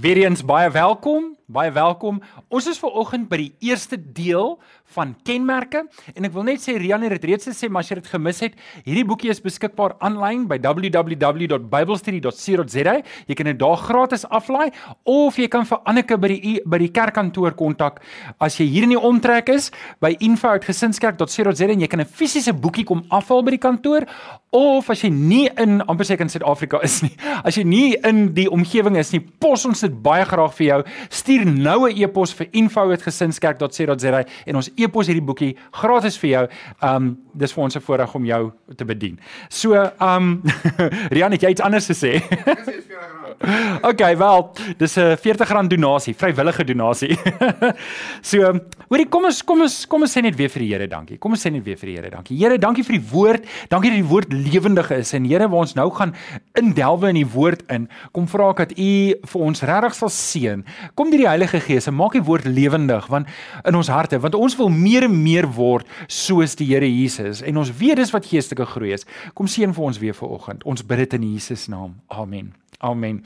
Weereens baie welkom, baie welkom. Ons is ver oggend by die eerste deel van kenmerke en ek wil net sê Rian het dit reeds gesê maar as jy dit gemis het, hierdie boekie is beskikbaar aanlyn by www.biblestudy.co.za. Jy kan dit daar gratis aflaai of jy kan vir Anneke by die by die kerkkantoor kontak as jy hier in die omtrek is by info@gesinskerk.co.za en jy kan 'n fisiese boekie kom afhaal by die kantoor of as jy nie in amper seker in Suid-Afrika is nie. As jy nie in die omgewing is nie, pos ons dit baie graag vir jou. Stuur nou 'n e-pos vir info@gesinskerk.co.za en ons e-pos hierdie boekie gratis vir jou. Um dis vir ons 'n voorreg om jou te bedien. So, um Rian, het jy iets anders te sê? Okay, wel, dis 'n R40 donasie, vrywillige donasie. so, hoorie, kom ons kom ons kom ons sê net weer vir die Here dankie. Kom ons sê net weer vir die Here dankie. Here, dankie vir die woord. Dankie dat die woord lewendig is en Here, waar ons nou gaan indelwe in die woord in, kom vra ek dat U vir ons regtig sal seën. Kom deur die Heilige Gees en maak die woord lewendig want in ons harte, want ons wil meer en meer word soos die Here Jesus en ons weet dis wat geestelike groei is. Kom seën vir ons weer vanoggend. Ons bid dit in Jesus naam. Amen. Amen.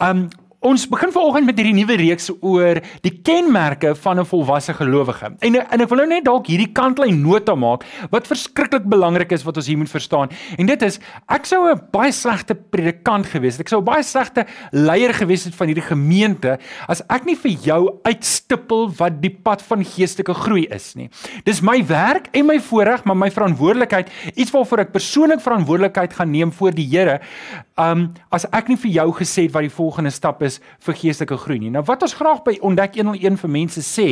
Um ons begin vanoggend met hierdie nuwe reeks oor die kenmerke van 'n volwasse gelowige. En en ek wil nou net dalk hierdie kantlyn nota maak wat verskriklik belangrik is wat ons hier moet verstaan. En dit is ek sou 'n baie slegte predikant gewees het. Ek sou 'n baie slegte leier gewees het van hierdie gemeente as ek nie vir jou uitstippel wat die pad van geestelike groei is nie. Dis my werk en my voorreg, maar my verantwoordelikheid, iets waarvoor ek persoonlik verantwoordelikheid gaan neem voor die Here. Um as ek nie vir jou gesê het wat die volgende stap is vir geestelike groei nie. Nou wat ons graag by ontdek 101 vir mense sê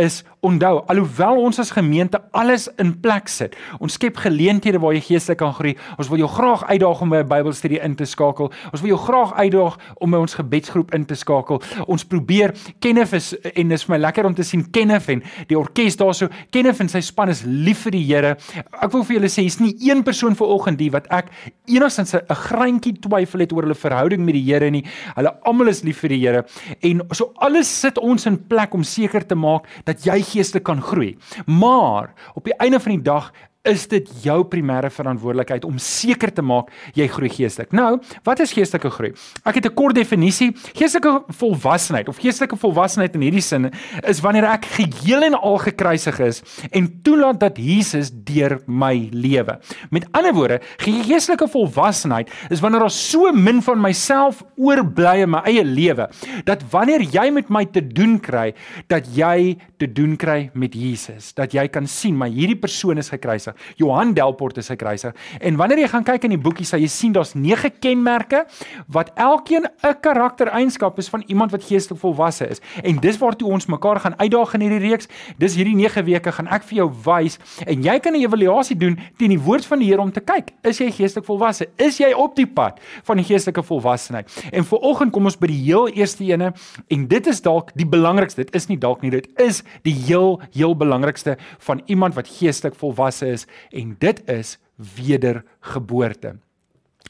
is onthou alhoewel ons as gemeente alles in plek sit. Ons skep geleenthede waar jy geestelik kan groei. Ons wil jou graag uitdaag om by 'n Bybelstudie in te skakel. Ons wil jou graag uitdaag om by ons gebedsgroep in te skakel. Ons probeer Kenneth is en dis vir my lekker om te sien Kenneth en die orkes daarso. Kenneth en sy span is lief vir die Here. Ek wil vir julle sê hier's nie een persoon vanoggend die wat ek enigstens 'n greintjie twyfel het oor hulle verhouding met die Here nie. Hulle almal is lief vir die Here en so alles sit ons in plek om seker te maak dat jy geestelik kan groei. Maar op die einde van die dag is dit jou primêre verantwoordelikheid om seker te maak jy groei geestelik. Nou, wat is geestelike groei? Ek het 'n kort definisie. Geestelike volwassenheid of geestelike volwassenheid in hierdie sin is wanneer ek geheel en al gekruisig is en toelaat dat Jesus deur my lewe. Met ander woorde, geestelike volwassenheid is wanneer daar so min van myself oorbly in my eie lewe dat wanneer jy met my te doen kry, dat jy te doen kry met Jesus, dat jy kan sien maar hierdie persoon is gekruisig gekruisig. Johan Delport is gekruisig. En wanneer jy gaan kyk in die boekie sal jy sien daar's 9 kenmerke wat elkeen 'n karaktereienskap is van iemand wat geestelik volwasse is. En dis waartoe ons mekaar gaan uitdaag in hierdie reeks. Dis hierdie 9 weke gaan ek vir jou wys en jy kan 'n evaluasie doen teen die woord van die Here om te kyk, is jy geestelik volwasse? Is jy op die pad van die geestelike volwassenheid? En vir oggend kom ons by die heel eerste ene en dit is dalk die belangrikste. Dit is nie dalk nie, dit is die heel heel belangrikste van iemand wat geestelik volwasse is is en dit is wedergeboorte.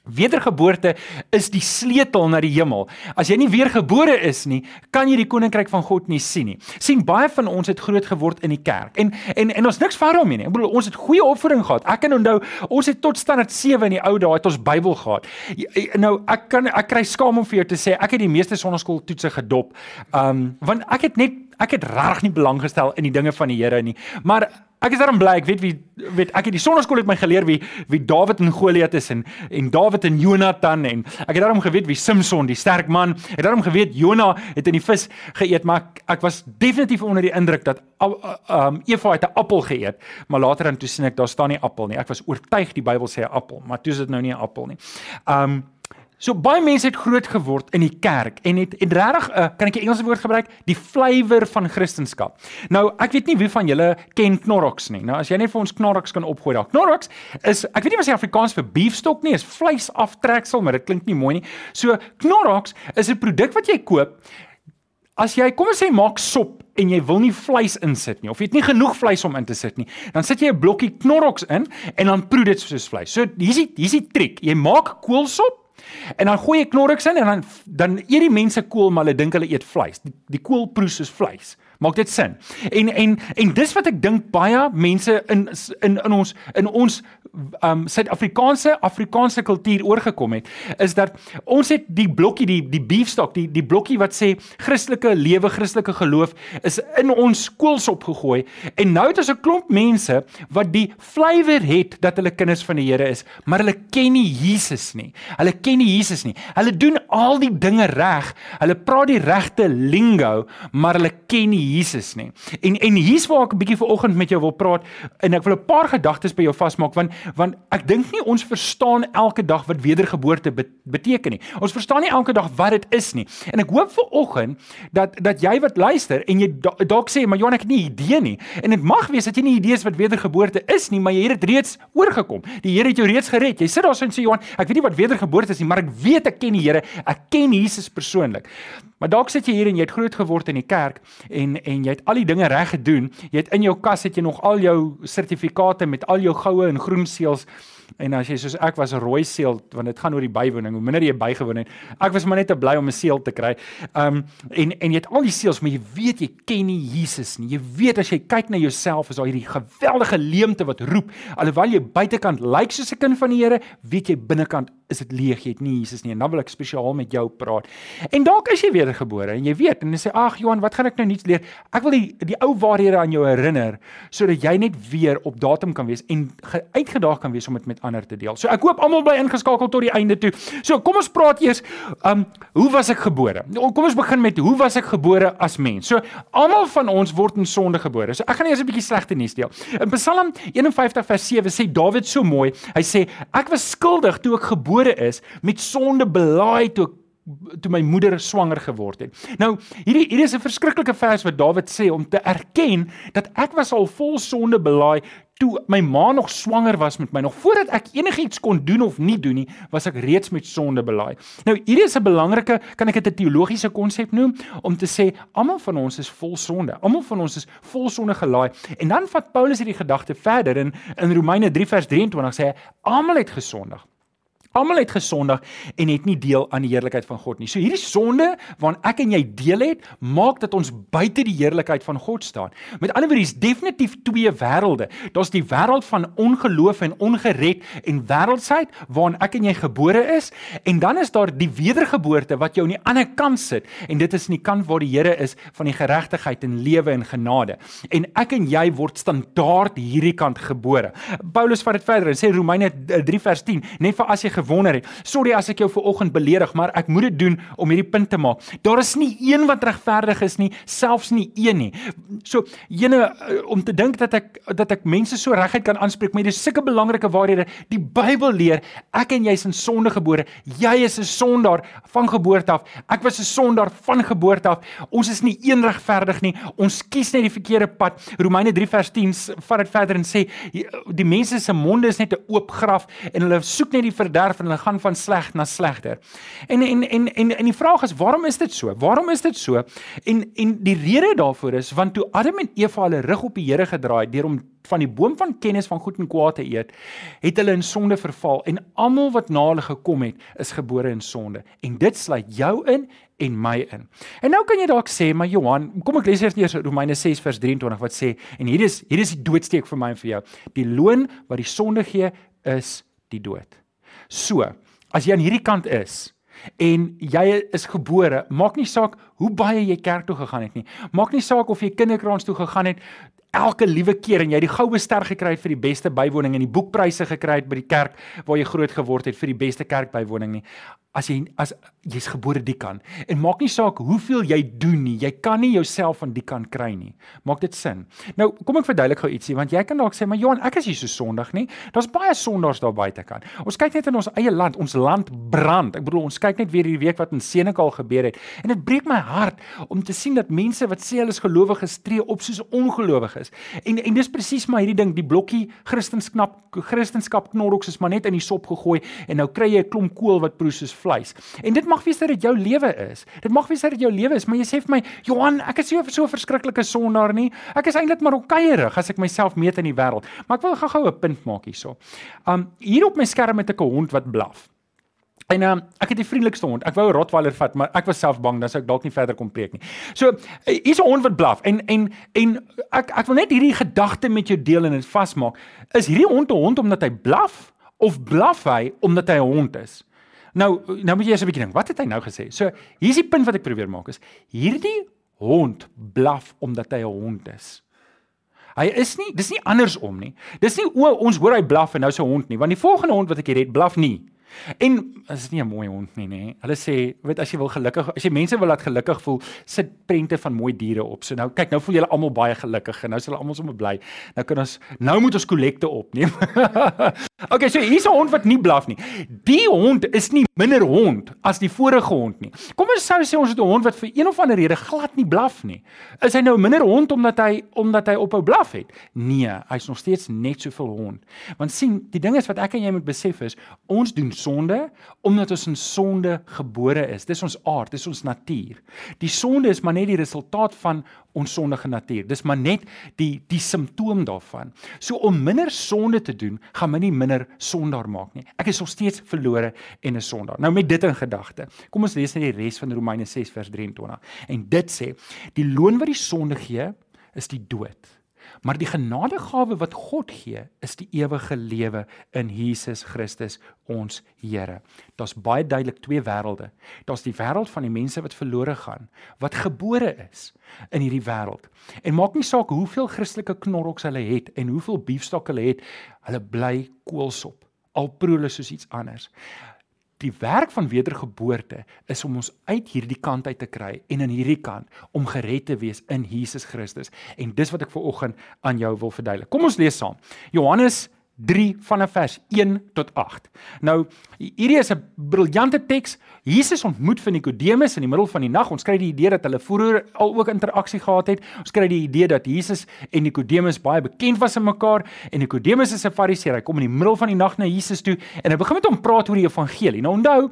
Wedergeboorte is die sleutel na die hemel. As jy nie weergebore is nie, kan jy die koninkryk van God nie sien nie. sien baie van ons het groot geword in die kerk. En en en ons niks ver daarmee nie. Ek bedoel ons het goeie opvoeding gehad. Ek kan onthou ons het tot standaard 7 in die ou dae het ons Bybel gehad. Nou ek kan ek kry skaam om vir jou te sê ek het die meeste sonnaskooltoetse gedop. Um want ek het net ek het regtig nie belang gestel in die dinge van die Here nie. Maar Ek is daarom bly ek weet wie weet ek het die sonnaskool het my geleer wie wie Dawid en Goliat is en en Dawid en Jonathan en ek het daarom geweet wie Samson die sterk man het daarom geweet Jona het in die vis geëet maar ek, ek was definitief onder die indruk dat um Eva het 'n appel geëet maar later dan toe sien ek daar staan nie appel nie ek was oortuig die Bybel sê 'n appel maar toe is dit nou nie 'n appel nie. Um So baie mense het groot geword in die kerk en het en regtig uh, kan ek 'n Engelse woord gebruik, die flavour van Christendom. Nou, ek weet nie wie van julle ken Knorrox nie. Nou as jy net vir ons Knorrox kan opgooi daar. Knorrox is ek weet nie wat se Afrikaans vir beefstok nie, is vleisaftreksel, maar dit klink nie mooi nie. So Knorrox is 'n produk wat jy koop as jy kom ons sê maak sop en jy wil nie vleis insit nie of jy het nie genoeg vleis om in te sit nie, dan sit jy 'n blokkie Knorrox in en dan proe dit soos vleis. So hier's die hier's die triek. Jy maak koolsop En dan gooi jy knorriks in en dan dan eet die mense kool maar hulle dink hulle eet vleis. Die, die kool proe soos vleis, Maak dit sin? En en en dis wat ek dink baie mense in in in ons in ons um Suid-Afrikaanse Afrikaanse kultuur oorgekom het is dat ons het die blokkie die die beefstok die die blokkie wat sê Christelike lewe Christelike geloof is in ons skools opgegooi. En nou het ons 'n klomp mense wat die flavour het dat hulle kinders van die Here is maar hulle ken nie Jesus nie. Hulle ken nie Jesus nie. Hulle doen al die dinge reg. Hulle praat die regte lingo maar hulle ken nie Jesus nie en en hier's waar ek 'n bietjie vanoggend met jou wil praat en ek wil 'n paar gedagtes by jou vasmaak want want ek dink nie ons verstaan elke dag wat wedergeboorte beteken nie. Ons verstaan nie elke dag wat dit is nie. En ek hoop vir oggend dat dat jy wat luister en jy dalk sê maar Johan ek het nie idee nie. En dit mag wees dat jy nie idees wat wedergeboorte is nie, maar jy het dit reeds oorgekom. Die Here het jou reeds gered. Jy sit daar so en sê Johan, ek weet nie wat wedergeboorte is nie, maar ek weet ek ken die Here. Ek ken Jesus persoonlik. Maar dalk sit jy hier en jy het groot geword in die kerk en en jy het al die dinge reg gedoen. Jy het in jou kas het jy nog al jou sertifikate met al jou goue en groen seels En as jy soos ek was 'n rooi seël want dit gaan oor die bywoning, hoe minder jy bygewoon het. Ek was maar net te bly om 'n seël te kry. Um en en jy het al die seëls, maar jy weet jy ken nie Jesus nie. Jy weet as jy kyk na jouself is daar hierdie geweldige leemte wat roep. Alhoewel jy buitekant lyk soos 'n kind van die Here, weet jy binnekant is dit leeg. Jy het nie Jesus nie. En dan wil ek spesiaal met jou praat. En dalk is jy wedergebore en jy weet en jy sê ag Johan, wat gaan ek nou nuuts leer? Ek wil die die ou waarhede aan jou herinner sodat jy net weer op datum kan wees en uitgedaag kan wees om dit met ander te deel. So ek hoop almal bly ingeskakel tot die einde toe. So kom ons praat eers um hoe was ek gebore? Kom ons begin met hoe was ek gebore as mens? So almal van ons word in sonde gebore. So ek gaan eers 'n bietjie slegte nuus deel. In Psalm 51 vers 7 sê Dawid so mooi. Hy sê ek was skuldig toe ek gebore is met sonde belaai toe ek toe my moeder swanger geword het. Nou, hierdie hierdie is 'n verskriklike vers wat Dawid sê om te erken dat ek was al vol sonde belaai toe my ma nog swanger was met my nog voordat ek enigiets kon doen of nie doen nie, was ek reeds met sonde belaai. Nou, hierdie is 'n belangrike, kan ek dit 'n teologiese konsep noem om te sê almal van ons is vol sonde. Almal van ons is vol sonde gelaai. En dan vat Paulus hierdie gedagte verder in in Romeine 3 vers 23 sê hy almal het gesondig. Almal het gesondig en het nie deel aan die heerlikheid van God nie. So hierdie sonde waaraan ek en jy deel het, maak dat ons buite die heerlikheid van God staan. Met ander woorde, is definitief twee wêrelde. Daar's die wêreld van ongeloof en ongered en wêreldsheid waarin ek en jy gebore is, en dan is daar die wedergeboorte wat jou aan die ander kant sit en dit is in die kant waar die Here is van die geregtigheid en lewe en genade. En ek en jy word standaard hierdie kant gebore. Paulus vat dit verder en sê Romeine 3 vers 10, net vir as jy gewonder het. Sorry as ek jou ver oggend beledig, maar ek moet dit doen om hierdie punt te maak. Daar is nie een wat regverdig is nie, selfs nie een nie. So, jene eh, om te dink dat ek dat ek mense so reguit kan aanspreek, maar dit is sulke belangrike waarhede. Die Bybel leer, ek en jy is in sonde gebore. Jy is 'n sondaar van geboorte af. Ek was 'n sondaar van geboorte af. Ons is nie een regverdig nie. Ons kies net die verkeerde pad. Romeine 3 vers 10 vat dit verder en sê die mense se monde is net 'n oop graf en hulle soek net die verderf sterf en hulle gaan van sleg na slegter. En en en en en die vraag is waarom is dit so? Waarom is dit so? En en die rede daarvoor is want toe Adam en Eva hulle rug op die Here gedraai deur om van die boom van kennis van goed en kwaad te eet, het hulle in sonde verval en almal wat na hulle gekom het, is gebore in sonde. En dit sluit jou in en my in. En nou kan jy dalk sê, maar Johan, kom ek lees eers Romeine 6 vers 23 wat sê en hier is hier is die doodsteek vir my en vir jou. Die loon wat die sonde gee is die dood. So, as jy aan hierdie kant is en jy is gebore, maak nie saak hoe baie jy kerk toe gegaan het nie. Maak nie saak of jy kinderkraans toe gegaan het elke liewe keer en jy die goue ster gekry het vir die beste bywoning en die boekpryse gekry het by die kerk waar jy groot geword het vir die beste kerkbywoning nie. As jy as jy's gebore die kant en maak nie saak hoeveel jy doen nie jy kan nie jouself van die kant kry nie. Maak dit sin. Nou kom ek verduidelik gou ietsie want jy kan dalk sê maar Johan ek is nie so sondig nie. Daar's baie sondaars daar buite kan. Ons kyk net in ons eie land. Ons land brand. Ek bedoel ons kyk net weer hierdie week wat in Senekal gebeur het. En dit breek my hart om te sien dat mense wat sê hulle is gelowiges tree op soos ongelowiges en en dis presies maar hierdie ding die blokkie Christendom Christendom knorroks is maar net in die sop gegooi en nou kry jy 'n klomp kool wat proe soos vleis. En dit mag wees dat dit jou lewe is. Dit mag wees dat dit jou lewe is, maar jy sê vir my, Johan, ek is so so verskriklike sondaar nie. Ek is eintlik maar okkeierig as ek myself meet in die wêreld. Maar ek wil gou-gou 'n punt maak hierso. Um hier op my skerm het ek 'n hond wat blaf. En um, ek het die vriendelikste hond. Ek wou 'n Rottweiler vat, maar ek was self bang dat ek dalk nie verder kon preek nie. So, hier's 'n hond wat blaf en en en ek ek wil net hierdie gedagte met jou deel en dit vasmaak. Is hierdie hond 'n hond omdat hy blaf of blaf hy omdat hy 'n hond is? Nou, nou moet jy eers 'n bietjie dink. Wat het hy nou gesê? So, hier's die punt wat ek probeer maak is hierdie hond blaf omdat hy 'n hond is. Hy is nie, dis nie andersom nie. Dis nie o, ons hoor hy blaf en nou sy hond nie, want die volgende hond wat ek hier het, blaf nie. En is nie 'n mooi hond nie, nê. Hulle sê, weet as jy wil gelukkig, as jy mense wil laat gelukkig voel, sit prente van mooi diere op. So nou kyk, nou voel julle almal baie gelukkig en nou is hulle almal sommer bly. Nou kan ons nou moet ons kollekte opneem. okay, so hier's 'n hond wat nie blaf nie. Die hond is nie minder hond as die vorige hond nie. Kom ons sou sê ons het 'n hond wat vir een of ander rede glad nie blaf nie. Is hy nou minder hond omdat hy omdat hy ophou blaf het? Nee, hy's nog steeds net soveel hond. Want sien, die ding is wat ek en jy moet besef is, ons doen sonde omdat ons in sonde gebore is. Dis ons aard, dis ons natuur. Die sonde is maar net die resultaat van ons sondige natuur. Dis maar net die die simptoom daarvan. So om minder sonde te doen, gaan my nie minder sondaar maak nie. Ek is nog steeds verlore en 'n sondaar. Nou met dit in gedagte. Kom ons lees net die res van Romeine 6 vers 23. En dit sê: Die loon wat die sonde gee, is die dood. Maar die genadegawe wat God gee, is die ewige lewe in Jesus Christus ons Here. Daar's baie duidelik twee wêrelde. Daar's die wêreld van die mense wat verlore gaan, wat gebore is in hierdie wêreld. En maak nie saak hoeveel Christelike knorroks hulle het en hoeveel beefstok hulle het, hulle bly koolsop. Al proe hulle soos iets anders die werk van wedergeboorte is om ons uit hierdie kant uit te kry en in hierdie kant om gered te wees in Jesus Christus. En dis wat ek ver oggend aan jou wil verduidelik. Kom ons lees saam. Johannes 3 vanaf vers 1 tot 8. Nou, hierdie is 'n briljante teks. Jesus ontmoet vir Nikodemus in die middel van die nag. Ons kry die idee dat hulle vroeër al ook interaksie gehad het. Ons kry die idee dat Jesus en Nikodemus baie bekend was aan mekaar en Nikodemus is 'n Fariseer. Hy kom in die middel van die nag na Jesus toe en hy begin met hom praat oor die evangelie. Nou onthou,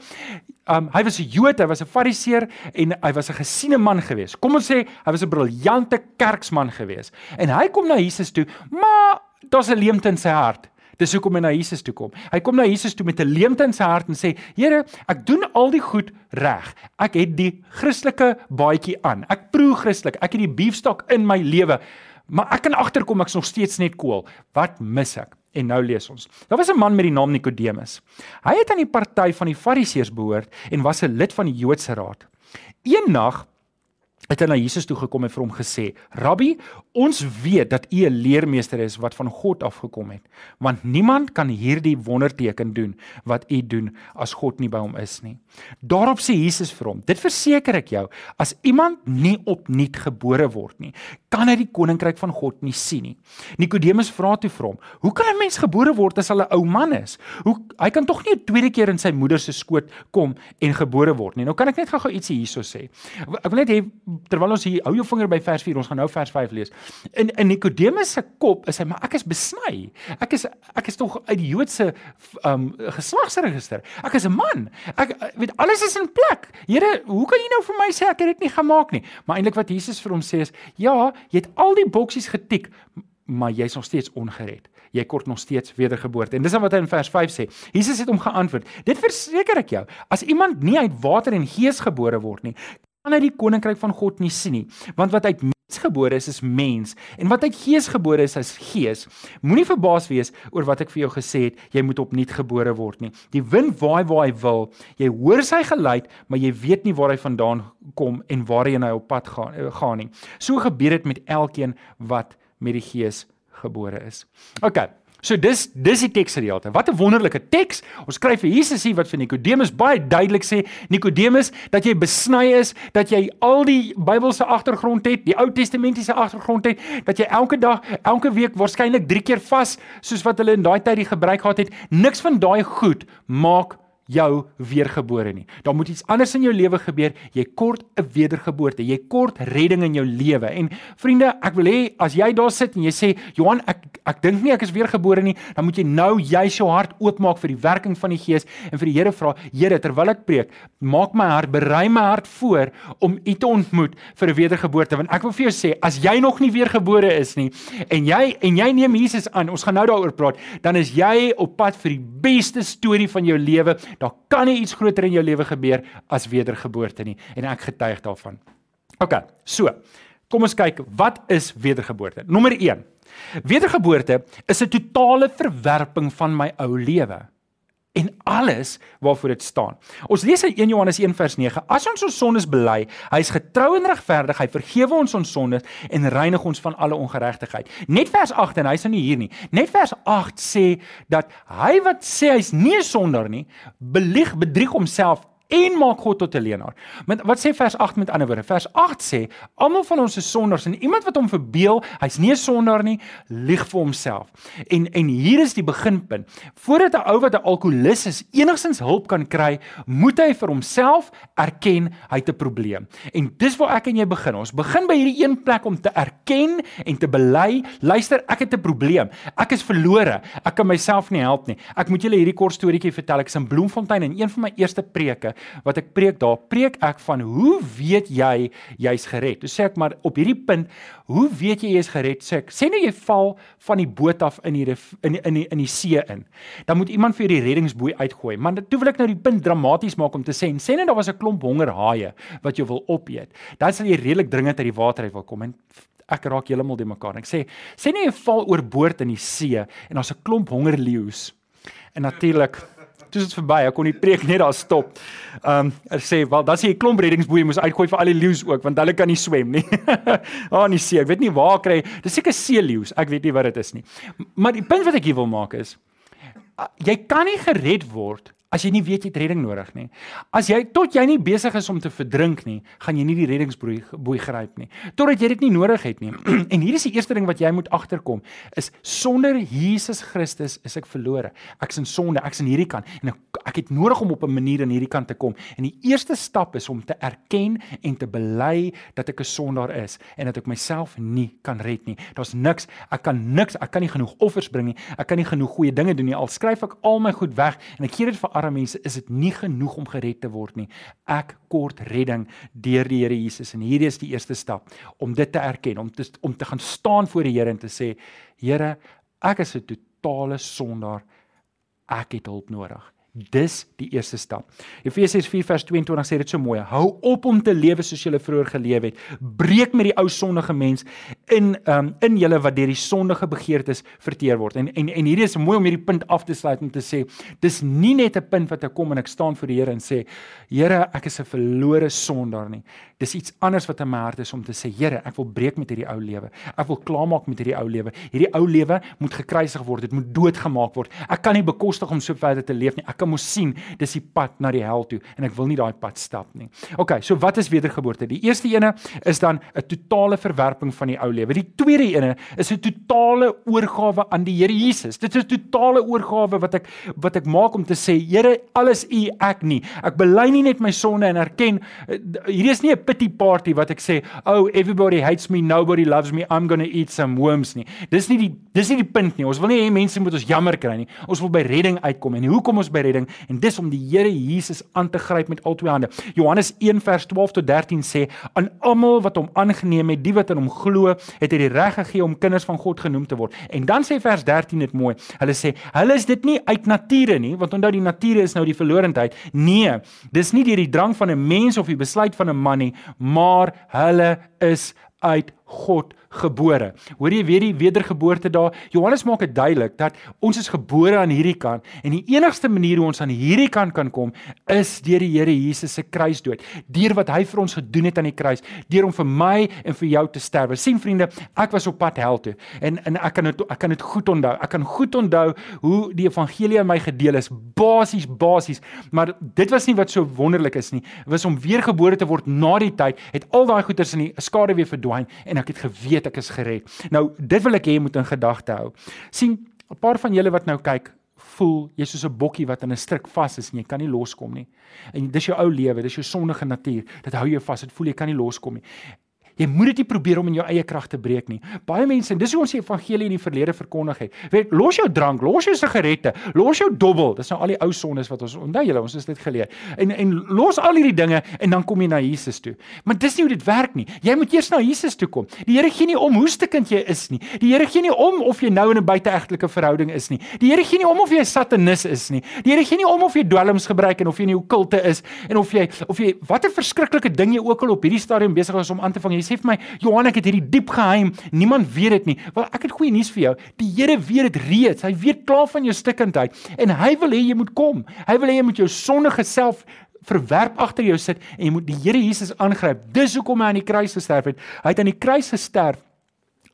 um, hy was 'n Jood, hy was 'n Fariseer en hy was 'n gesiene man geweest. Kom ons sê hy was 'n briljante kerksman geweest. En hy kom na Jesus toe, maar daar's 'n leemte in sy hart. Dis hoekom hy na Jesus toe kom. Hy kom na Jesus toe met 'n leemte in sy hart en sê: "Here, ek doen al die goed reg. Ek het die Christelike baadjie aan. Ek proe Christelik. Ek het die beefstok in my lewe. Maar ek kan agterkom ek's nog steeds net kool. Wat mis ek?" En nou lees ons. Daar was 'n man met die naam Nikodemus. Hy het aan die party van die Fariseërs behoort en was 'n lid van die Joodse raad. Eendag het hy na Jesus toe gekom en vir hom gesê: "Rabbi, ons weet dat U 'n leermeester is wat van God afgekom het, want niemand kan hierdie wonderteken doen wat U doen as God nie by hom is nie." Daarop sê Jesus vir hom: "Dit verseker ek jou, as iemand nie opnuut gebore word nie, kan hy die koninkryk van God nie sien nie." Nikodemus vra toe vir hom: "Hoe kan 'n mens gebore word as hy 'n ou man is? Hoe hy kan tog nie 'n tweede keer in sy moeder se skoot kom en gebore word nie." Nou kan ek net gou-gou ietsie hierso sê. Ek wil net hê terwyl ons hier hou jou vinger by vers 4, ons gaan nou vers 5 lees. In in Nikodemus se kop is hy maar ek is besny. Ek is ek is tog uit die Joodse um geslagsregister. Ek is 'n man. Ek weet alles is in plek. Here, hoe kan jy nou vir my sê ek het dit nie gemaak nie? Maar eintlik wat Jesus vir hom sê is, ja, jy het al die boksies getik, maar jy's nog steeds ongered. Jy kort nog steeds wedergeboorte. En dis wat hy in vers 5 sê. Jesus het hom geantwoord: "Dit verseker ek jou, as iemand nie uit water en gees gebore word nie, kan hy die koninkryk van God nie sien nie, want wat uit mens gebore is is mens en wat uit gees gebore is is gees. Moenie verbaas wees oor wat ek vir jou gesê het, jy moet opnuut gebore word nie. Die wind waai waar hy wil. Jy hoor sy geluid, maar jy weet nie waar hy vandaan kom en waarheen hy op pad gaan eh, gaan nie. So gebeur dit met elkeen wat met die gees gebore is. OK. So dis dis die teksgedeelte. Wat 'n wonderlike teks. Ons skryf vir Jesus hier wat vir Nikodemus baie duidelik sê, Nikodemus, dat jy besny is, dat jy al die Bybelse agtergrond het, die Ou Testamentiese agtergrond het, dat jy elke dag, elke week waarskynlik 3 keer vas soos wat hulle in daai tyd die gebruik gehad het. Niks van daai goed maak jou weergebore nie. Daar moet iets anders in jou lewe gebeur. Jy kort 'n wedergeboorte. Jy kort redding in jou lewe. En vriende, ek wil hê as jy daar sit en jy sê, "Johan, ek ek dink nie ek is weergebore nie," dan moet jy nou juis jou hart oopmaak vir die werking van die Gees en vir die Here vra, "Here, terwyl ek preek, maak my hart, berei my hart voor om U te ontmoet vir 'n wedergeboorte." Want ek wil vir jou sê, as jy nog nie weergebore is nie en jy en jy neem Jesus aan, ons gaan nou daaroor praat, dan is jy op pad vir die beste storie van jou lewe Daar kan nie iets groter in jou lewe gebeur as wedergeboorte nie en ek getuig daarvan. OK, so. Kom ons kyk, wat is wedergeboorte? Nommer 1. Wedergeboorte is 'n totale verwerping van my ou lewe en alles waarvoor dit staan. Ons lees in 1 Johannes 1 vers 9: As ons ons sondes bely, hy is getrou en regverdig, hy vergewe ons ons sondes en reinig ons van alle ongeregtigheid. Net vers 8 en hy's nou nie hier nie. Net vers 8 sê dat hy wat sê hy's nie 'n sondaar nie, belieg, bedrieg homself en maak God tot 'n leenaar. Met wat sê vers 8 met ander woorde? Vers 8 sê almal van ons is sondaars en iemand wat hom verbeel, hy's nie 'n sondaar nie, lieg vir homself. En en hier is die beginpunt. Voordat 'n ou wat 'n alkolikus is enigstens hulp kan kry, moet hy vir homself erken hy het 'n probleem. En dis waar ek en jy begin. Ons begin by hierdie een plek om te erken en te bely, luister, ek het 'n probleem. Ek is verlore. Ek kan myself nie help nie. Ek moet julle hierdie kort storieetjie vertel. Ek is in Bloemfontein en een van my eerste preke wat ek preek daar, preek ek van hoe weet jy jy's gered? Toe sê ek maar op hierdie punt, hoe weet jy jy's gered? Sê ek, sê nou jy val van die boot af in die in die, in die in die see in. Dan moet iemand vir die reddingsboei uitgooi. Maar toe wil ek nou die punt dramaties maak om te sê, sê net daar was 'n klomp hongerhaie wat jy wil opeet. Dan sal jy redelik dringend uit die water uit wil kom en ek raak heeltemal de mekaar. Ek sê, sê net jy val oor boord in die see en daar's 'n klomp hongerleeu's. En natuurlik toe is dit verby. Ek kon die preek net daar stop. Ehm um, sê, "Wel, dan sê jy klomp reddingsboei moes uitgooi vir al die leeu's ook, want hulle kan nie swem nie." Ah, oh, nee, see. Ek weet nie waar kry. Dis seker see leeu's. Ek weet nie wat dit is nie. Maar die punt wat ek hier wil maak is, jy kan nie gered word As jy nie weet jy het redding nodig nie. As jy tot jy nie besig is om te verdrink nie, gaan jy nie die reddingsboei boei gryp nie. Totdat jy dit nie nodig het nie. en hier is die eerste ding wat jy moet agterkom, is sonder Jesus Christus is ek verlore. Ek's in sonde, ek's in hierdie kant en ek, ek het nodig om op 'n manier in hierdie kant te kom. En die eerste stap is om te erken en te bely dat ek 'n sondaar is en dat ek myself nie kan red nie. Daar's niks, ek kan niks, ek kan nie genoeg offers bring nie. Ek kan nie genoeg goeie dinge doen nie. Al skryf ek al my goed weg en ek gee dit vir arme mense is dit nie genoeg om gered te word nie. Ek kort redding deur die Here Jesus en hierdie is die eerste stap om dit te erken, om te om te gaan staan voor die Here en te sê, Here, ek is 'n totale sondaar. Ek het hulp nodig. Dis die eerste stap. Efesiërs 4:22 sê dit so mooi. Hou op om te lewe soos jy vroeër geleef het. Breek met die ou sondige mens in um, in julle wat deur die sondige begeertes verteer word. En en en hierdie is mooi om hierdie punt af te sluit om te sê dis nie net 'n punt wat ek kom en ek staan voor die Here en sê Here, ek is 'n verlore sondaar nie. Dis iets anders wat in my hart is om te sê Here, ek wil breek met hierdie ou lewe. Ek wil klaarmaak met hierdie ou lewe. Hierdie ou lewe moet gekruisig word. Dit moet doodgemaak word. Ek kan nie bekostig om so verder te leef nie. Ek kan mos sien dis die pad na die hel toe en ek wil nie daai pad stap nie. OK, so wat is wedergeboorte? Die eerste ene is dan 'n totale verwerping van die ou lewe. Die tweede ene is 'n totale oorgawe aan die Here Jesus. Dit is 'n totale oorgawe wat ek wat ek maak om te sê, Here, alles U, ek nie. Ek bely nie net my sonde en erken eh, hierdie is nie 'n pity party wat ek sê, oh everybody hates me, nobody loves me, I'm going to eat some worms nie. Dis nie die dis nie die punt nie. Ons wil nie hê mense moet ons jammer kry nie. Ons wil by redding uitkom. En hoe kom ons by redding? en dis om die Here Jesus aan te gryp met al twee hande. Johannes 1 vers 12 tot 13 sê aan almal wat hom aangeneem het, die wat in hom glo, het hy die reg gegee om kinders van God genoem te word. En dan sê vers 13 dit mooi. Hulle sê, hulle is dit nie uit nature nie, want onthou die nature is nou die verlorendheid. Nee, dis nie deur die drang van 'n mens of die besluit van 'n man nie, maar hulle is uit God gebore. Hoor jy weer die wedergeboorte daar? Johannes maak dit duidelik dat ons is gebore aan hierdie kant en die enigste manier hoe ons aan hierdie kant kan kom is deur die Here Jesus se kruisdood. Deur wat hy vir ons gedoen het aan die kruis, deur om vir my en vir jou te sterwe. Sien vriende, ek was op pad hel toe en en ek kan dit ek kan dit goed onthou. Ek kan goed onthou hoe die evangelie aan my gedeel is, basies basies, maar dit was nie wat so wonderlik is nie. Dit was om weergebore te word na die tyd, het al daai goeders in die skade weer verdwyn en ek het geweet ek is gered. Nou, dit wil ek hê jy moet in gedagte hou. sien 'n paar van julle wat nou kyk, voel jy's soos 'n bokkie wat in 'n stryk vas is en jy kan nie loskom nie. En dis jou ou lewe, dis jou sondige natuur. Dit hou jou vas. Dit voel jy kan nie loskom nie. Jy moet dit nie probeer om in jou eie krag te breek nie. Baie mense, dis hoe ons die evangelie in die verlede verkondig het. Weet, los jou drank, los jou sigarette, los jou dobbel. Dis nou al die ou sondes wat ons onthou julle, ons het dit geleer. En en los al hierdie dinge en dan kom jy na Jesus toe. Maar dis nie hoe dit werk nie. Jy moet eers na Jesus toe kom. Die Here gee nie om hoe stikkend jy is nie. Die Here gee nie om of jy nou in 'n buiteegtelike verhouding is nie. Die Here gee nie om of jy 'n satanis is nie. Die Here gee nie om of jy dwelms gebruik en of jy in die okkulte is en of jy of jy watter verskriklike ding jy ook al op hierdie stadium besig is om aan te vang. Jy sê vir my, Johan, ek het hierdie diep geheim. Niemand weet dit nie. Wel, ek het goeie nuus vir jou. Die Here weet dit reeds. Hy weet klaar van jou stikkindheid en hy wil hê jy moet kom. Hy wil hê jy moet jou sondige self verwerp agter jou sit en jy moet die Here Jesus aangryp. Dis hoekom hy aan die kruis gesterf het. Hy het aan die kruis gesterf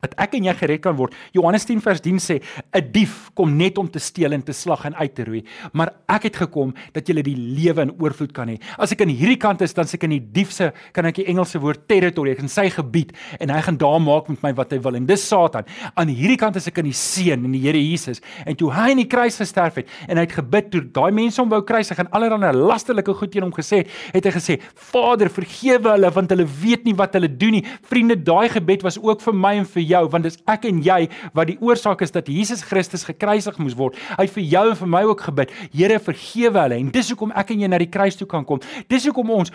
dat ek en jy gered kan word. Johannes 10 vers 10 sê 'n dief kom net om te steel en te slag en uit te roei, maar ek het gekom dat jy die lewe in oorvloed kan hê. As ek aan hierdie kant is, dan se ek in die dief se kan ek die Engelse woord territory, ek in sy gebied en hy gaan daar maak met my wat hy wil en dis Satan. Aan hierdie kant is ek in die seun in die Here Jesus en toe hy in die kruis gesterf het en hy het gebid toe daai mense hom wou kruisig en allerlei lasterlike goed teen hom gesê, het hy gesê: "Vader, vergewe hulle want hulle weet nie wat hulle doen nie." Vriende, daai gebed was ook vir my en vir jou want dis ek en jy wat die oorsaak is dat Jesus Christus gekruisig moes word. Hy het vir jou en vir my ook gebid. Here vergewe hulle en dis hoekom ek en jy na die kruis toe kan kom. Dis hoekom ons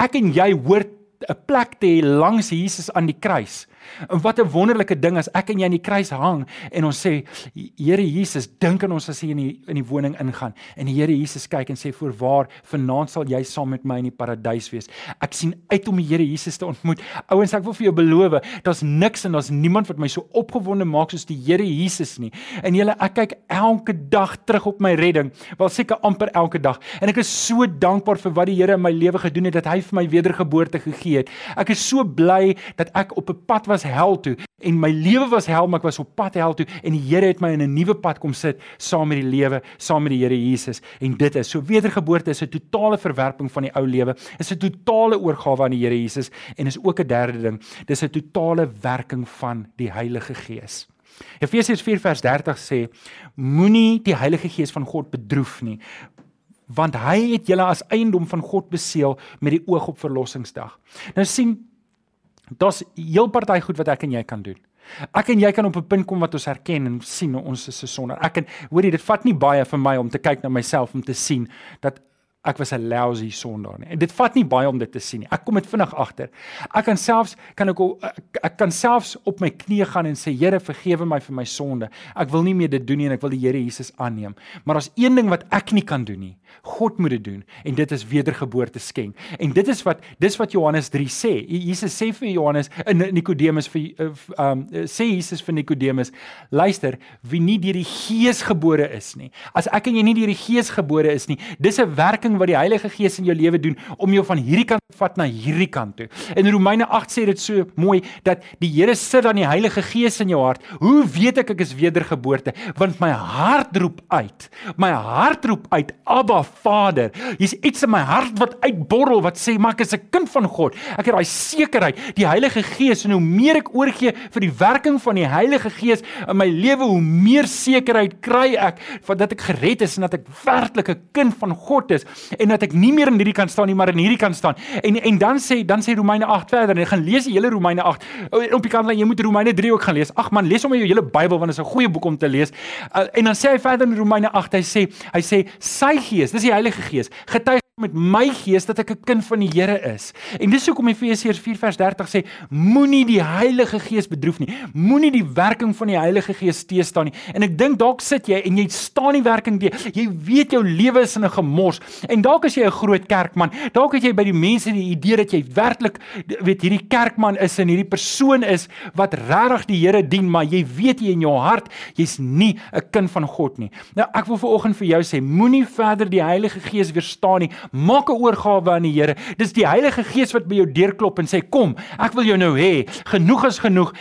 ek en jy hoort 'n plek te hê langs Jesus aan die kruis. En wat 'n wonderlike ding as ek en jy aan die kruis hang en ons sê Here Jesus, dink aan ons as jy in die in die woning ingaan en die Here Jesus kyk en sê voorwaar vanaand sal jy saam met my in die paradys wees. Ek sien uit om die Here Jesus te ontmoet. Ouens, ek wil vir jou beloof, daar's niks en daar's niemand wat my so opgewonde maak soos die Here Jesus nie. En julle, ek kyk elke dag terug op my redding, wel seker amper elke dag. En ek is so dankbaar vir wat die Here in my lewe gedoen het dat hy vir my wedergeboorte gegee het. Ek is so bly dat ek op 'n pad was hel toe. En my lewe was hel maar ek was op pad hel toe. En die Here het my in 'n nuwe pad kom sit saam met die lewe saam met die Here Jesus. En dit is so wedergeboorte is 'n totale verwerping van die ou lewe. Is 'n totale oorgawe aan die Here Jesus. En is ook 'n derde ding. Dis 'n totale werking van die Heilige Gees. Efesiërs 4 vers 30 sê moenie die Heilige Gees van God bedroef nie want hy het julle as eiendom van God beseël met die oog op verlossingsdag. Nou sien Daar's heel party goed wat ek en jy kan doen. Ek en jy kan op 'n punt kom wat ons herken en sien ons is 'n sondaar. Ek en hoorie dit vat nie baie vir my om te kyk na myself om te sien dat ek was 'n lousy sondaar nie. En dit vat nie baie om dit te sien nie. Ek kom dit vinnig agter. Ek kan selfs kan ek ek, ek kan selfs op my knieë gaan en sê Here vergewe my vir my sonde. Ek wil nie meer dit doen nie en ek wil die Here Jesus aanneem. Maar daar's een ding wat ek nie kan doen nie. God moet dit doen en dit is wedergeboorte skenk. En dit is wat dis wat Johannes 3 sê. Jesus sê vir Johannes in Nikodemus vir um sê Jesus vir Nikodemus, luister, wie nie deur die Gees gebore is nie. As ek en jy nie deur die Gees gebore is nie, dis 'n werking ding wat die Heilige Gees in jou lewe doen om jou van hierdie kant vat na hierdie kant toe. In Romeine 8 sê dit so mooi dat die Here sit dan die Heilige Gees in jou hart. Hoe weet ek ek is wedergeboorte? Want my hart roep uit. My hart roep uit, Abba Vader. Hier's iets in my hart wat uitborrel wat sê maar ek is 'n kind van God. Ek het daai sekerheid, die Heilige Gees en hoe meer ek oorgee vir die werking van die Heilige Gees in my lewe, hoe meer sekerheid kry ek van dat ek gered is en dat ek werklik 'n kind van God is en dat ek nie meer aan hierdie kant staan nie, maar aan hierdie kant staan. En en dan sê dan sê Romeine 8 verder. En ek gaan lees die hele Romeine 8. Op die kant dan jy moet Romeine 3 ook gaan lees. Ag man, lees sommer jou hele Bybel want dit is 'n goeie boek om te lees. Uh, en dan sê hy verder in Romeine 8, hy sê hy sê sy gees, dis die Heilige Gees, getuig met my gees dat ek 'n kind van die Here is. En dis hoekom Efesiërs 4 vers 30 sê moenie die Heilige Gees bedroef nie. Moenie die werking van die Heilige Gees teëstaan nie. En ek dink dalk sit jy en jy staan nie werking te jy weet jou lewe is in 'n gemors. En dalk as jy 'n groot kerkman, dalk het jy by die mense die idee dat jy werklik weet hierdie kerkman is en hierdie persoon is wat regtig die Here dien, maar jy weet jy in jou hart jy's nie 'n kind van God nie. Nou ek wil vanoggend vir jou sê moenie verder die Heilige Gees weerstaan nie Maak 'n oorgawe aan die Here. Dis die Heilige Gees wat by jou deurklop en sê kom, ek wil jou nou hê. Genoeg is genoeg.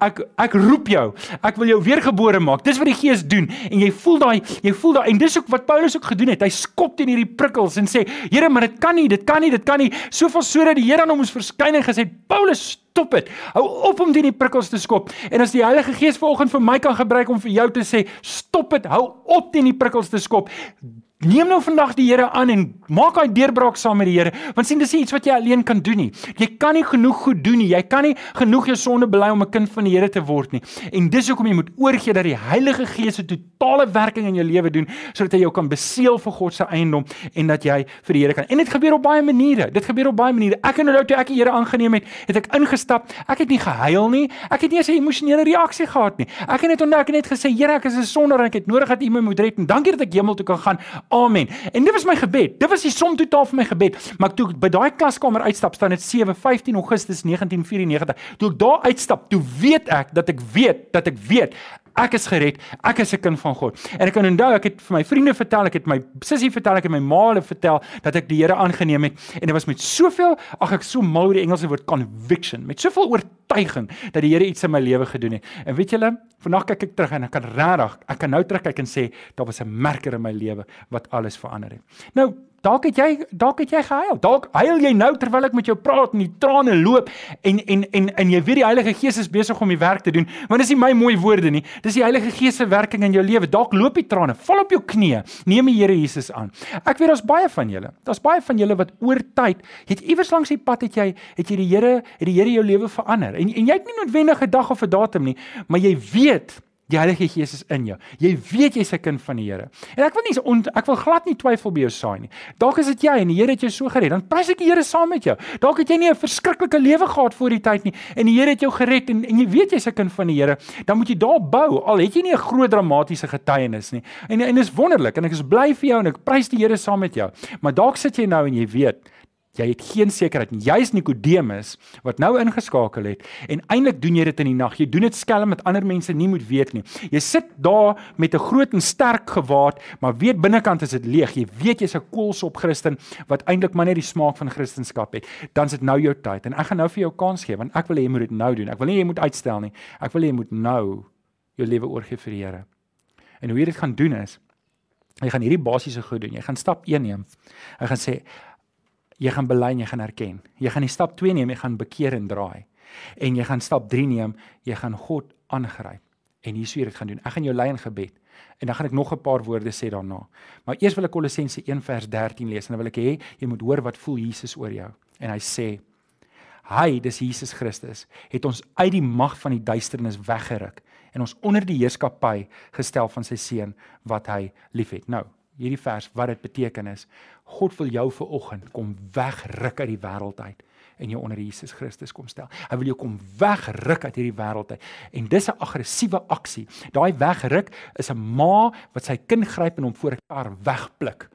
Ek ek roep jou. Ek wil jou weergebore maak. Dis wat die Gees doen. En jy voel daai jy voel daai en dis ook wat Paulus ook gedoen het. Hy skop teen hierdie prikkels en sê, Here, maar dit kan nie, dit kan nie, dit kan nie. Soveel sodat die Here aan hom moes verskyn en gesê, Paulus Stop dit. Hou op om teen die prikkels te skop. En as die Heilige Gees vanoggend vir my kan gebruik om vir jou te sê, stop dit. Hou op teen die prikkels te skop Neem nou vandag die Here aan en maak daai deurbraak saam met die Here. Want sien dis nie iets wat jy alleen kan doen nie. Jy kan nie genoeg goed doen nie. Jy kan nie genoeg jou sonde bely om 'n kind van die Here te word nie. En dis hoekom jy moet oorgee dat die Heilige Gees 'n totale werking in jou lewe doen sodat hy jou kan beseël vir God se eiendom en dat jy vir die Here kan. En dit gebeur op baie maniere. Dit gebeur op baie maniere. Ek het nou toe ek die Here aangeneem het, het ek ingestap. Ek het nie gehuil nie. Ek het nie eens 'n emosionele reaksie gehad nie. Ek het net onthou ek het net gesê, Here, ek is 'n sondaar en ek het nodig dat U my moet red. En dankie dat ek hemel toe kan gaan. Amen. En dit was my gebed. Dit was die som totaal van my gebed. Maar toe ek by daai klaskamer uitstap, staan dit 7:15 Augustus 1994. Toe ek daar uitstap, toe weet ek dat ek weet dat ek weet Ek is gered. Ek is 'n kind van God. En ek kan onthou ek het vir my vriende vertel, ek het my sussie vertel, ek het my ma vertel dat ek die Here aangeneem het en dit was met soveel, ag ek so mal oor die Engelse woord conviction, met soveel oortuiging dat die Here iets in my lewe gedoen het. En weet julle, vandag kyk ek terug en ek kan regtig, ek kan nou terugkyk en sê daar was 'n merker in my lewe wat alles verander het. Nou, Dalk het jy dalk het jy gehuil. Dalk huil jy nou terwyl ek met jou praat en die trane loop en en en en jy weet die Heilige Gees is besig om die werk te doen. Want dis nie my mooi woorde nie. Dis die Heilige Gees se werking in jou lewe. Dalk loop die trane. Val op jou knieë. Neem die Here Jesus aan. Ek weet daar's baie van julle. Daar's baie van julle wat oor tyd het iewers langs die pad het jy het jy die Here het die Here jou lewe verander. En en jy het nie noodwendig 'n dag of 'n datum nie, maar jy weet Die Heilige Gees is in jou. Jy weet jy's 'n kind van die Here. En ek wil nie on, ek wil glad nie twyfel by jou saai nie. Dalk is dit jy en die Here het jou so gered. Dan prys ek die Here saam met jou. Dalk het jy nie 'n verskriklike lewe gehad voor die tyd nie en die Here het jou gered en en jy weet jy's 'n kind van die Here. Dan moet jy daar bou al het jy nie 'n groot dramatiese getuienis nie. En en dis wonderlik en ek is bly vir jou en ek prys die Here saam met jou. Maar dalk sit jy nou en jy weet Jy het geen sekerheid nie. Jy's Nikodemus wat nou ingeskakel het en eintlik doen jy dit in die nag. Jy doen dit skelm met ander mense nie moet weet nie. Jy sit daar met 'n groot en sterk gewaad, maar weet binnekant is dit leeg. Jy weet jy's 'n koolsop Christen wat eintlik maar net die smaak van Christendom het. Dan is dit nou jou tyd en ek gaan nou vir jou kans gee want ek wil hê jy moet dit nou doen. Ek wil nie jy moet uitstel nie. Ek wil hê jy moet nou jou lewe oorgee vir die Here. En hoe jy dit gaan doen is jy gaan hierdie basiese goed doen. Jy gaan stap 1 neem. Jy gaan sê jy gaan bely en jy gaan erken. Jy gaan die stap 2 neem, jy gaan bekeer en draai. En jy gaan stap 3 neem, jy gaan God aangryp. En hier sou jy dit gaan doen. Ek gaan jou lei in gebed. En dan gaan ek nog 'n paar woorde sê daarna. Maar eers wil ek Kolossense 1 vers 13 lees en dan wil ek hê jy moet hoor wat voel Jesus oor jou. En hy sê hy, dis Jesus Christus, het ons uit die mag van die duisternis weggeruk en ons onder die heerskappy gestel van sy seun wat hy liefhet. Nou, hierdie vers wat dit beteken is God wil jou vir oggend kom wegruk uit die wêreld uit en jou onder Jesus Christus kom stel. Hy wil jou kom wegruk uit hierdie wêreld uit. En dis 'n aggressiewe aksie. Daai wegruk is 'n ma wat sy kind gryp en hom voor 'n kar wegpluk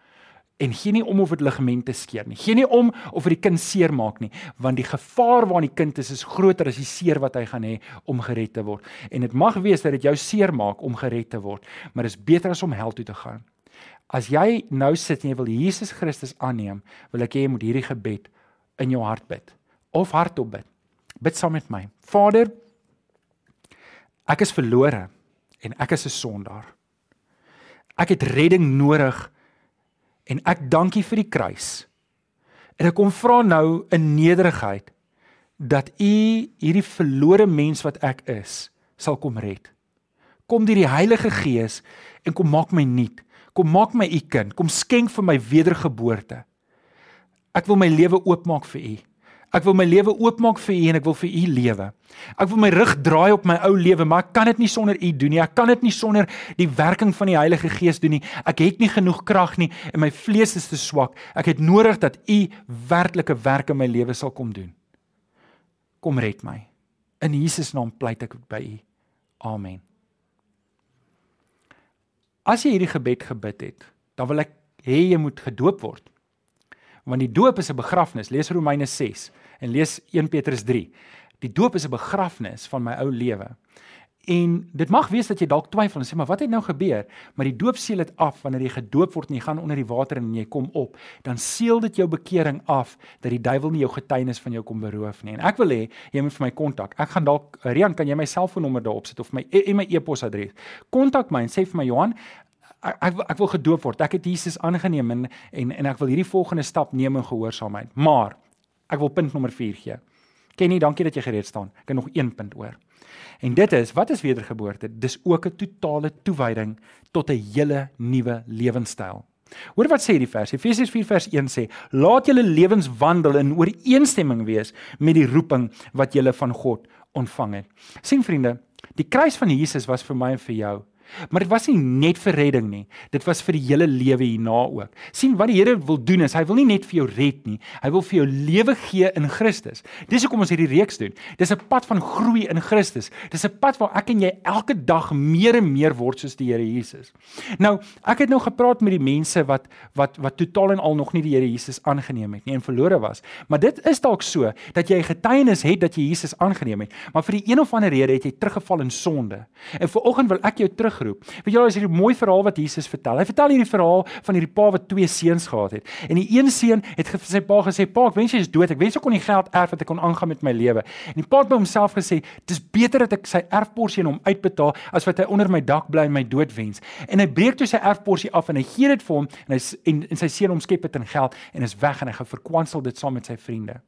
en gee nie om of dit ligamente skeer nie. Gee nie om of dit die kind seermaak nie, want die gevaar waarin die kind is is groter as die seer wat hy gaan hê om gered te word. En dit mag wees dat dit jou seermaak om gered te word, maar dit is beter as om hel toe te gaan. As jy nou sit en jy wil Jesus Christus aanneem, wil ek hê jy moet hierdie gebed in jou hart bid of hardop bid. Bid saam met my. Vader, ek is verlore en ek is 'n sondaar. Ek het redding nodig en ek dankie vir die kruis. En ek kom vra nou in nederigheid dat U hierdie verlore mens wat ek is, sal kom red. Kom deur die Heilige Gees en kom maak my nuut. Kom maak my u kind. Kom skenk vir my wedergeboorte. Ek wil my lewe oopmaak vir u. Ek wil my lewe oopmaak vir u en ek wil vir u lewe. Ek wil my rug draai op my ou lewe, maar ek kan dit nie sonder u doen nie. Ek kan dit nie sonder die werking van die Heilige Gees doen nie. Ek het nie genoeg krag nie en my vlees is te swak. Ek het nodig dat u werklike werk in my lewe sal kom doen. Kom red my. In Jesus naam pleit ek by u. Amen. As jy hierdie gebed gebid het, dan wil ek hê jy moet gedoop word. Want die doop is 'n begrafnis. Lees Romeine 6 en lees 1 Petrus 3. Die doop is 'n begrafnis van my ou lewe. En dit mag wees dat jy dalk twyfel en sê maar wat het nou gebeur? Maar die doop seël dit af wanneer jy gedoop word en jy gaan onder die water en jy kom op, dan seël dit jou bekering af dat die duiwel nie jou getuienis van jou kom beroof nie. En ek wil hê jy moet vir my kontak. Ek gaan dalk Rian, kan jy my selfoonnommer daarop sit of my en my e-posadres. Kontak my en sê vir my Johan, ek ek, ek wil gedoop word. Ek het Jesus aangeneem en en en ek wil hierdie volgende stap neem in gehoorsaamheid. Maar ek wil punt nommer 4 gee. Kenny, dankie dat jy gereed staan. Ek het nog 1 punt oor. En dit is, wat is wedergeboorte? Dis ook 'n totale toewyding tot 'n hele nuwe lewenstyl. Hoor wat sê die vers. Efesiërs 4 vers 1 sê: "Laat julle lewens wandel in ooreenstemming wees met die roeping wat julle van God ontvang het." Sien vriende, die kruis van Jesus was vir my en vir jou Maar dit was nie net vir redding nie. Dit was vir die hele lewe hierna ook. sien wat die Here wil doen is hy wil nie net vir jou red nie. Hy wil vir jou lewe gee in Christus. Dis hoekom ons hierdie reeks doen. Dis 'n pad van groei in Christus. Dis 'n pad waar ek en jy elke dag meer en meer word soos die Here Jesus. Nou, ek het nou gepraat met die mense wat wat wat totaal en al nog nie die Here Jesus aangeneem het nie en verlore was. Maar dit is dalk so dat jy getuienis het dat jy Jesus aangeneem het, maar vir die een of ander rede het jy teruggeval in sonde. En vanoggend wil ek jou terug teruggeroep. Weet julle, is hier 'n mooi verhaal wat Jesus vertel. Hy vertel hierdie verhaal van hierdie pa wat twee seuns gehad het. En die een seun het vir sy pa gesê: "Pa, ek wens jy is dood. Ek wens ek kon die geld erf wat ek kon aangaan met my lewe." En die pa het by homself gesê: "Dis beter dat ek sy erfporsie aan hom uitbetaal as wat hy onder my dak bly en my dood wens." En hy breek toe sy erfporsie af en hy gee dit vir hom en hy en, en sy seun omskep dit in geld en is weg en hy geverkwansel dit saam met sy vriende.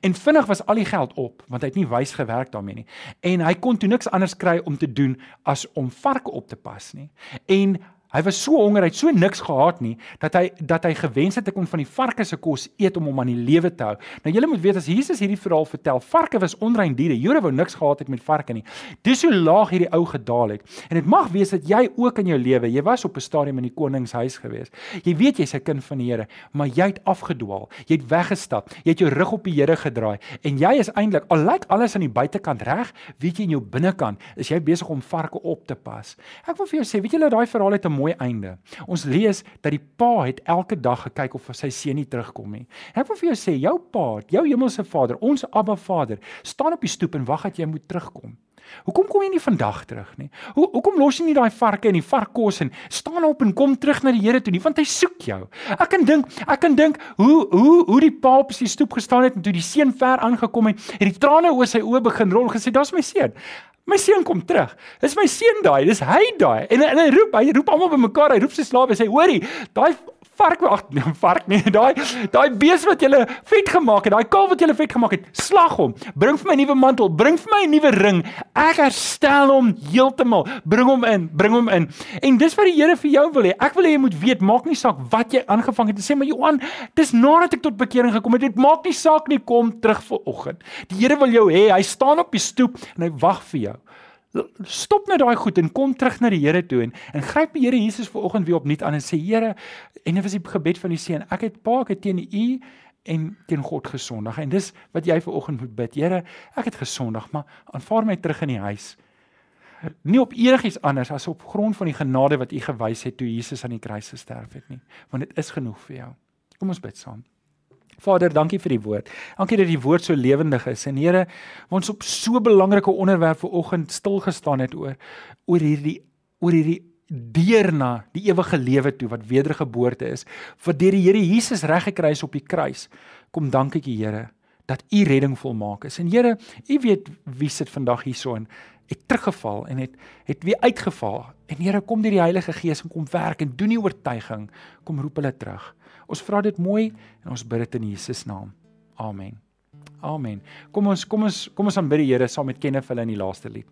En vinnig was al die geld op want hy het nie wys gewerk daarmee nie. En hy kon toe niks anders kry om te doen as om varke op te pas nie. En Hy was so honger, hy het so niks gehad nie dat hy dat hy gewens het ek kon van die varke se kos eet om hom aan die lewe te hou. Nou julle moet weet as Jesus hierdie verhaal vertel, varke was onrein diere. Jode wou niks gehad het met varke nie. Dis hoe laag hierdie ou gedaal het. En dit mag wees dat jy ook in jou lewe, jy was op 'n stadium in die koningshuis gewees. Jy weet jy's 'n kind van die Here, maar jy het afgedwaal. Jy het weggestap. Jy het jou rug op die Here gedraai en jy is eintlik al lyk alles aan die buitekant reg, weet jy in jou binnekant is jy besig om varke op te pas. Ek wil vir jou sê, weet julle daai verhaal het 'n mooi einde. Ons lees dat die pa het elke dag gekyk of sy seun nie terugkom nie. Ek wil vir jou sê, jou pa, jou hemelse Vader, ons Abba Vader, staan op die stoep en wag dat jy moet terugkom. Hoekom kom jy nie vandag terug nie? Hoe hoekom los jy nie daai varke en die varkkos en staan op en kom terug na die Here toe nie? Want hy soek jou. Ek kan dink, ek kan dink hoe hoe hoe die pa op die stoep gestaan het en toe die seun ver aangekom het, het die trane oor sy oë begin rol gesê, "Daar's my seun." My seun kom terug. Dis my seun daai, dis hy daai. En, en hy roep, hy roep almal bymekaar. Hy roep sy slawe en sê: "Hoorie, daai vark wag, nee, vark nie, daai daai bees wat jy vet gemaak het, daai kalf wat jy vet gemaak het, slag hom. Bring vir my 'n nuwe mantel, bring vir my 'n nuwe ring. Ek herstel hom heeltemal. Bring hom in, bring hom in. En dis wat die Here vir jou wil hê. Ek wil hê jy moet weet, maak nie saak wat jy aangevang het te sê, maar Johan, dis nadat ek tot bekering gekom het. Dit maak nie saak nie, kom terug vir oggend. Die Here wil jou hê. Hy staan op die stoep en hy wag vir jou. Stop nou daai goed en kom terug na die Here toe en en gryp die Here Jesus vanoggend weer opnuut aan en sê Here en dit was die gebed van die seun. Ek het pa ek het teen u en teen God gesondig en dis wat jy vanoggend moet bid. Here ek het gesondig maar aanvaar my terug in die huis. Nie op enigiets anders as op grond van die genade wat u gewys het toe Jesus aan die kruis gesterf het nie want dit is genoeg vir jou. Kom ons bid saam Vader, dankie vir die woord. Dankie dat die woord so lewendig is. En Here, ons op so 'n belangrike onderwerp vanoggend stil gestaan het oor oor hierdie oor hierdie deur na die ewige lewe toe wat wedergeboorte is, wat deur die Here Jesus reggekry is op die kruis. Kom dankie Here dat U redding volmaak is. En Here, U weet wie sit vandag hierso en het teruggeval en het het weer uitgeval. En Here, kom deur die Heilige Gees en kom werk en doen die oortuiging. Kom roep hulle terug. Ons vra dit mooi en ons bid dit in Jesus naam. Amen. Amen. Kom ons kom ons kom ons aanbid die Here saam met Kenneth hulle in die laaste lied.